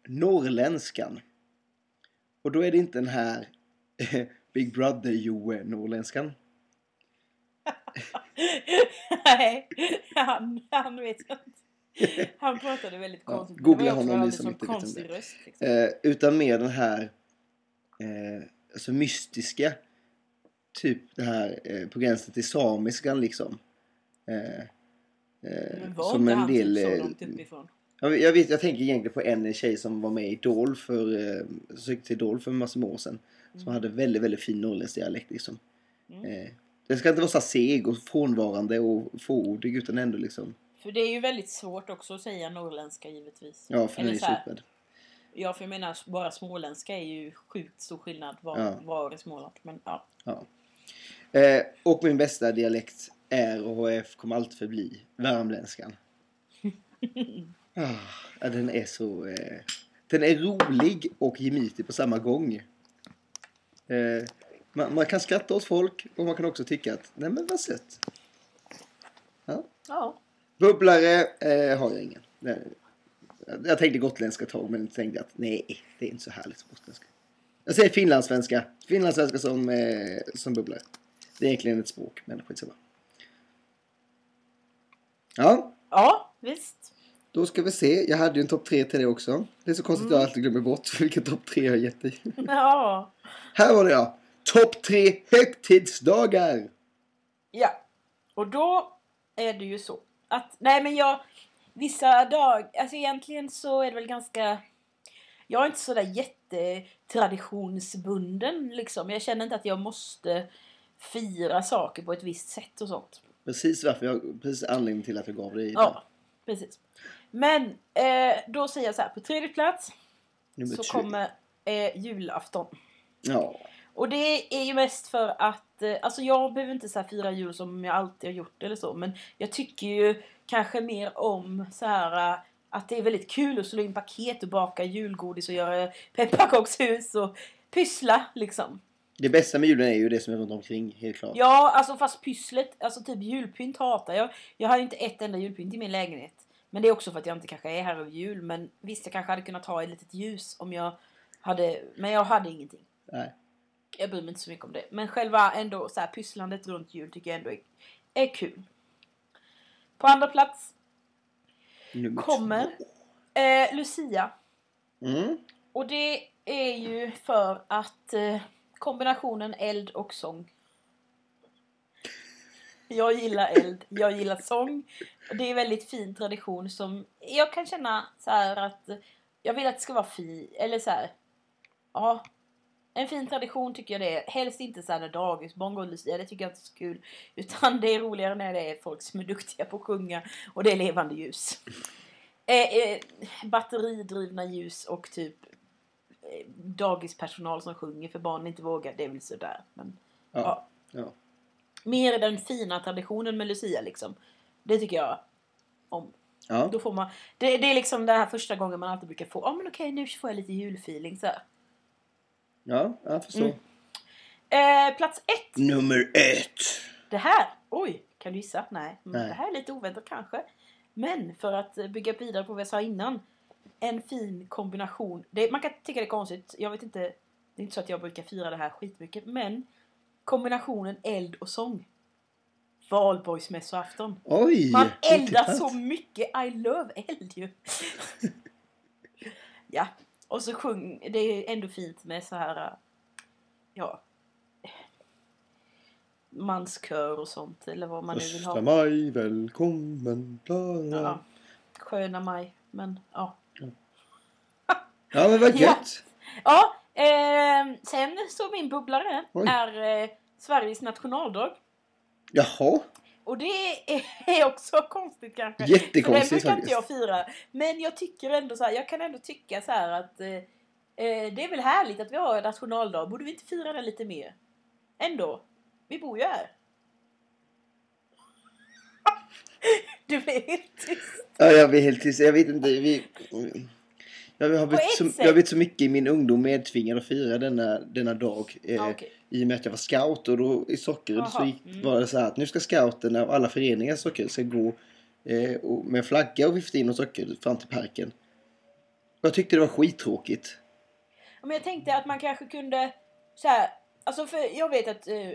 Norrländskan. Och då är det inte den här Big Brother-Joe norrländskan. Nej, han, han vet jag inte. Han pratade väldigt Ja, konstigt. googla var också honom, ni som inte vet om det. röst. Liksom. Eh, utan mer den här eh, alltså mystiska. Typ det här eh, på gränsen till samiskan liksom. Eh, eh, Men var som inte en han del... typ så eh, långt uppifrån? jag, vet- jag, tänker egentligen på en tjej som var med i Idol för, eh, som till Idol för en massa år sedan. Som hade väldigt, väldigt fin norrländsk dialekt liksom. Mm. Eh, det ska inte vara så seg och frånvarande och fåordig utan ändå liksom. För det är ju väldigt svårt också att säga norrländska givetvis. Ja, för den Eller är så här, super. Ja, för jag menar bara småländska är ju sjukt stor skillnad var, Ja. var i Småland. Men ja. Ja. Eh, och min bästa dialekt är och HF kommer alltid förbli värmländskan. Ah, ja, den är så... Eh, den är rolig och gemytlig på samma gång. Eh, man, man kan skratta åt folk och man kan också tycka att nej men vad sött. Ja. ja. Bubblare eh, har jag ingen. Jag tänkte gotländska tag men tänkte att nej, det är inte så härligt gotländska. Jag säger finlandssvenska. Finlandssvenska som, eh, som bubblare. Det är egentligen ett språk, men skitsamma. Ja, Ja, visst. då ska vi se. Jag hade ju en topp tre till det också. Det är så konstigt att jag alltid glömmer bort vilken topp tre jag har gett dig. Ja. Här var det ja. Topp tre högtidsdagar. Ja. Och då är det ju så att, nej men jag, vissa dagar, alltså egentligen så är det väl ganska, jag är inte sådär jättetraditionsbunden liksom. Jag känner inte att jag måste fira saker på ett visst sätt och sånt. Precis varför jag, precis anledningen till att jag gav dig Ja, precis. Men eh, då säger jag så här, på tredje plats nummer så tre. kommer eh, julafton. Ja. Och det är ju mest för att, eh, alltså jag behöver inte så fira jul som jag alltid har gjort eller så, men jag tycker ju kanske mer om så här äh, att det är väldigt kul att slå in paket och baka julgodis och göra pepparkakshus och pyssla liksom. Det bästa med julen är ju det som är runt omkring, helt klart. Ja, alltså fast pysslet, alltså typ julpynt hatar jag. Jag har ju inte ett enda julpynt i min lägenhet. Men det är också för att jag inte kanske är här över jul. Men visst, jag kanske hade kunnat ha ett litet ljus om jag hade, men jag hade ingenting. Nej. Jag bryr mig inte så mycket om det. Men själva ändå så här pysslandet runt jul tycker jag ändå är, är kul. På andra plats Nummer kommer eh, Lucia. Mm. Och det är ju för att eh, kombinationen eld och sång. Jag gillar eld, jag gillar sång. Det är en väldigt fin tradition som jag kan känna så här att jag vill att det ska vara fi, eller så här. Ja, en fin tradition tycker jag det är. Helst inte så här när dagisbarn går Lucia, det tycker jag inte är så kul. Utan det är roligare när det är folk som är duktiga på att sjunga och det är levande ljus. Eh, eh, batteridrivna ljus och typ eh, dagispersonal som sjunger för barnen inte vågar, det är väl sådär. Men, Ja. ja. Ja. Mer den fina traditionen med Lucia liksom. Det tycker jag om. Ja. Då får man, det, det är liksom den här första gången man alltid brukar få, ja men okej nu får jag lite julfeeling så här. Ja, jag förstår. Mm. Eh, plats ett. Nummer ett. Det här, oj, kan du gissa? Nej. Men Nej. Det här är lite oväntat kanske. Men för att bygga vidare på vad jag sa innan. En fin kombination. Det, man kan tycka det är konstigt. Jag vet inte. Det är inte så att jag brukar fira det här skitmycket. Men kombinationen eld och sång. Valborgsmässoafton. Oj! Man eldar så mycket. I love eld ju. ja. Och så sjung. Det är ändå fint med så här. Ja. Manskör och sånt. Eller vad man nu vill ha. maj, välkommen Klara. Ja. Ja. Sköna maj. Men ja. men vad gött. Ja. Eh, sen så min bubblare Oj. är eh, Sveriges nationaldag. Jaha. Och det är, också konstigt kanske. Jättekonstigt För den brukar inte faktiskt. jag fira. Men jag tycker ändå så här, jag kan ändå tycka så här att eh, eh, det är väl härligt att vi har en nationaldag. Borde vi inte fira den lite mer? Ändå. Vi bor ju här. Du blev helt tyst. Ja, jag blir helt tyst. Jag vet inte. Vi... Jag har, blivit så, jag har blivit så mycket i min ungdom medtvingad att fira denna, denna dag. Eh, okej. I och med att jag var scout och då i Sockerud så gick, mm. var det så här att nu ska scouterna och alla föreningar i Sockerud ska gå eh, och, med flagga och vifta in åt Sockerud fram till parken. Och jag tyckte det var skittråkigt. Ja, Men jag tänkte att man kanske kunde så här, alltså för jag vet att eh,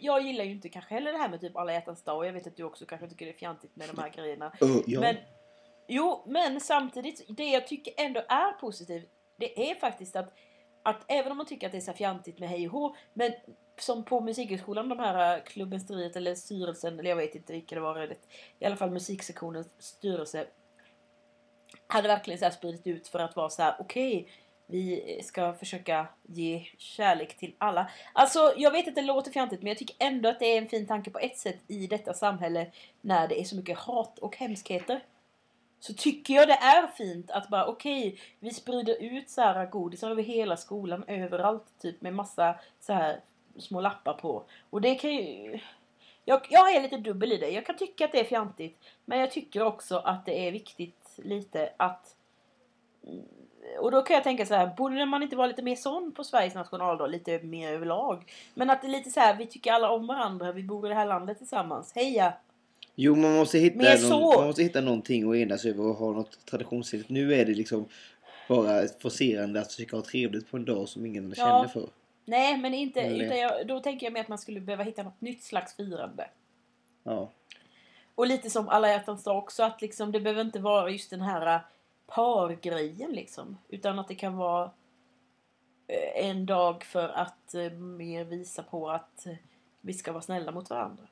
jag gillar ju inte kanske heller det här med typ alla hjärtans dag och jag vet att du också kanske tycker det är fjantigt med de här grejerna. Öh, ja. Men, jo, men samtidigt, det jag tycker ändå är positivt, det är faktiskt att, att även om man tycker att det är så fjantigt med hej och hå, men som på musikhögskolan, de här äh, klubben Striet eller styrelsen, eller jag vet inte vilka det var, det, i alla fall musiksektionens styrelse, hade verkligen så här spridit ut för att vara så här: okej, vi ska försöka ge kärlek till alla. Alltså, jag vet att det låter fjantigt, men jag tycker ändå att det är en fin tanke på ett sätt i detta samhälle när det är så mycket hat och hemskheter. Så tycker jag det är fint att bara okej, vi sprider ut så här godisar över hela skolan, överallt, typ med massa så här små lappar på. Och det kan ju... Jag, jag är lite dubbel i det. Jag kan tycka att det är fjantigt, men jag tycker också att det är viktigt lite att mm, och då kan jag tänka så här, borde man inte vara lite mer sån på Sveriges nationaldag, lite mer överlag? Men att det är lite så här, vi tycker alla om varandra, vi bor i det här landet tillsammans. Heja! Jo, man måste, hitta någon, så. man måste hitta någonting att enas över och ha något traditionsenligt. Nu är det liksom bara ett forcerande att försöka ha trevligt på en dag som ingen Ja. känner för. Nej, men inte, Eller- utan jag, då tänker jag mer att man skulle behöva hitta något nytt slags firande. Ja. Och lite som alla hjärtans dag också, att liksom, det behöver inte vara just den här äh, pargrejen liksom. Utan att det kan vara eh, en dag för att eh, mer visa på att vi ska vara snälla mot varandra.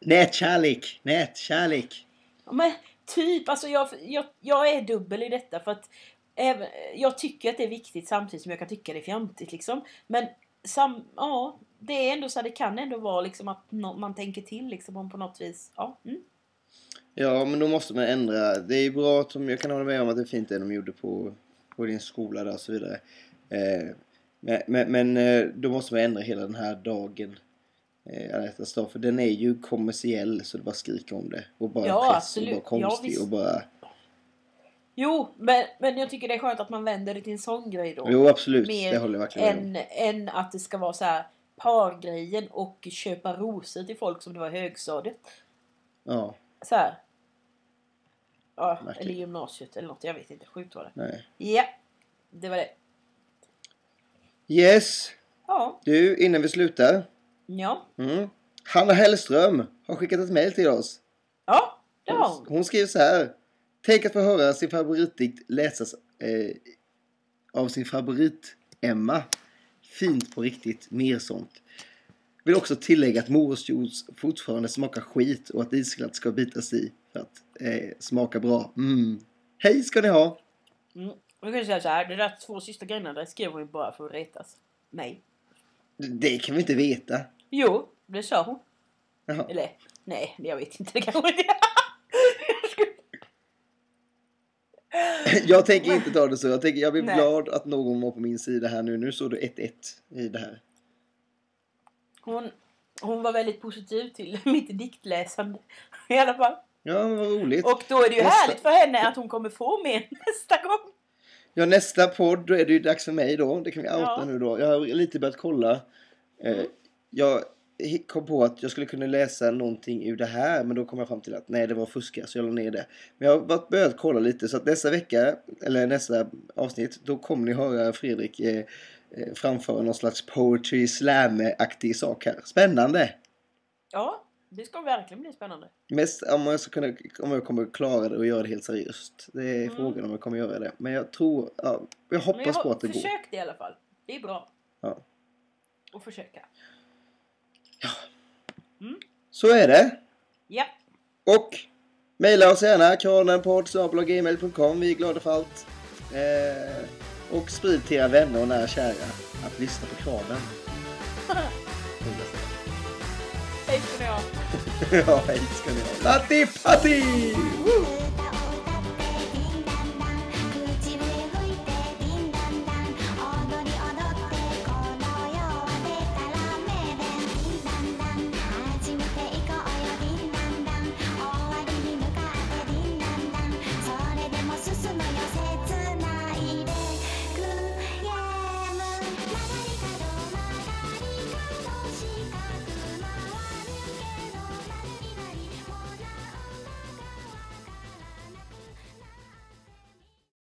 Nätkärlek! Nätkärlek! Ja, Men typ, alltså jag, jag, jag är dubbel i detta för att även, jag tycker att det är viktigt samtidigt som jag kan tycka det är fjantigt liksom. Men sam, ja, det är ändå så här, det kan ändå vara liksom att nå- man tänker till liksom om på något vis. Ja, mm. Ja, men då måste man ändra. Det är bra, att, jag kan hålla med om att det är fint det de gjorde på, på din skola där och så vidare. Eh, men men, men eh, då måste man ändra hela den här dagen Eh, hjärtans dag. För den är ju kommersiell så det bara skriker om det. Och bara Ja, press absolut. och bara Ja, konstig visst. och bara... Jo, men, men jag tycker det är skönt att man vänder det till en sån grej då. Jo absolut, Mer det håller jag verkligen med än, än att det ska vara så här pargrejen och köpa rosor till folk som det var i högstadiet. Ja, Så här. Ja, Verkligen. eller gymnasiet eller något. Jag vet inte. Sjukt var det. nej. Ja, det var det. Yes! Ja, Du, innan vi slutar. Ja, Mm. Hanna Hellström har skickat ett mejl till oss. ja, det har Hon, hon. skriver så här. Tänk att få höra sin favoritdikt läsas eh, av sin favorit Emma. Fint på riktigt, mer sånt. Vill också tillägga att morotsjuice fortfarande smakar skit och att isglatt ska bitas i för att eh, smaka bra. Mm. Hej ska ni ha! Mm. Jag kan säga så här. Det där två sista grejerna där skrev hon ju bara för att retas. Nej. Det kan vi inte veta. Jo, det sa hon. Jaha. Eller, nej, jag vet inte. Det kanske hon inte... Jag tänker inte ta det så. Jag, tänker, jag blir Nej. glad att någon var på min sida här nu. Nu står det 1-1 i det här. Hon, hon var väldigt positiv till mitt diktläsande. I alla fall. Ja, men vad roligt. Och då är det ju Nästa- härligt för henne att hon kommer få mer nästa gång. Ja, nästa podd, då är det ju dags för mig då. Det kan vi outa Ja. nu då. Jag har lite börjat kolla. Eh, Mm. Jag kom på att jag skulle kunna läsa någonting ur det här, men då kom jag fram till att nej, det var fuska, så jag la ner det. Men jag har börjat kolla lite, så att nästa vecka, eller nästa avsnitt, då kommer ni höra Fredrik eh, eh, framföra någon slags poetry slam-aktig sak här. Spännande! Ja, det ska verkligen bli spännande. Mest om jag, ska kunna, om jag kommer klara det och göra det helt seriöst. Det är Mm. frågan om jag kommer göra det. Men jag tror, ja, jag hoppas jag på att det går. försökt i alla fall. Det är bra. Ja. Och försöka. Så är det. Ja. Och mejla oss gärna kranenpodd.gmail.com Vi är glada för allt. Eh, och sprid till era vänner och nära kära att lyssna på kraven. Hej ska ni ha. ja, hej ska ni ha. Latti Patti!